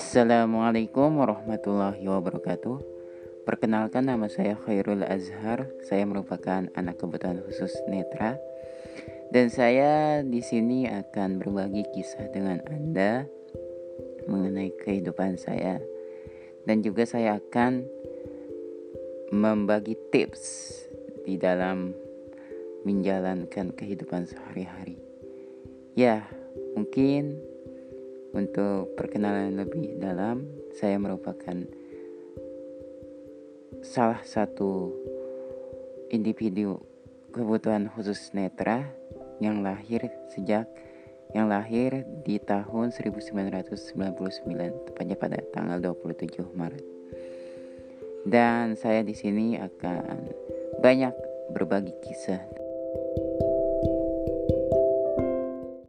Assalamualaikum warahmatullahi wabarakatuh. Perkenalkan nama saya Khairul Azhar. Saya merupakan anak kebutuhan khusus netra. Dan saya di sini akan berbagi kisah dengan Anda mengenai kehidupan saya. Dan juga saya akan membagi tips di dalam menjalankan kehidupan sehari-hari. Ya, mungkin untuk perkenalan lebih dalam, saya merupakan salah satu individu kebutuhan khusus netra yang lahir sejak yang lahir di tahun 1999 tepatnya pada tanggal 27 Maret. Dan saya di sini akan banyak berbagi kisah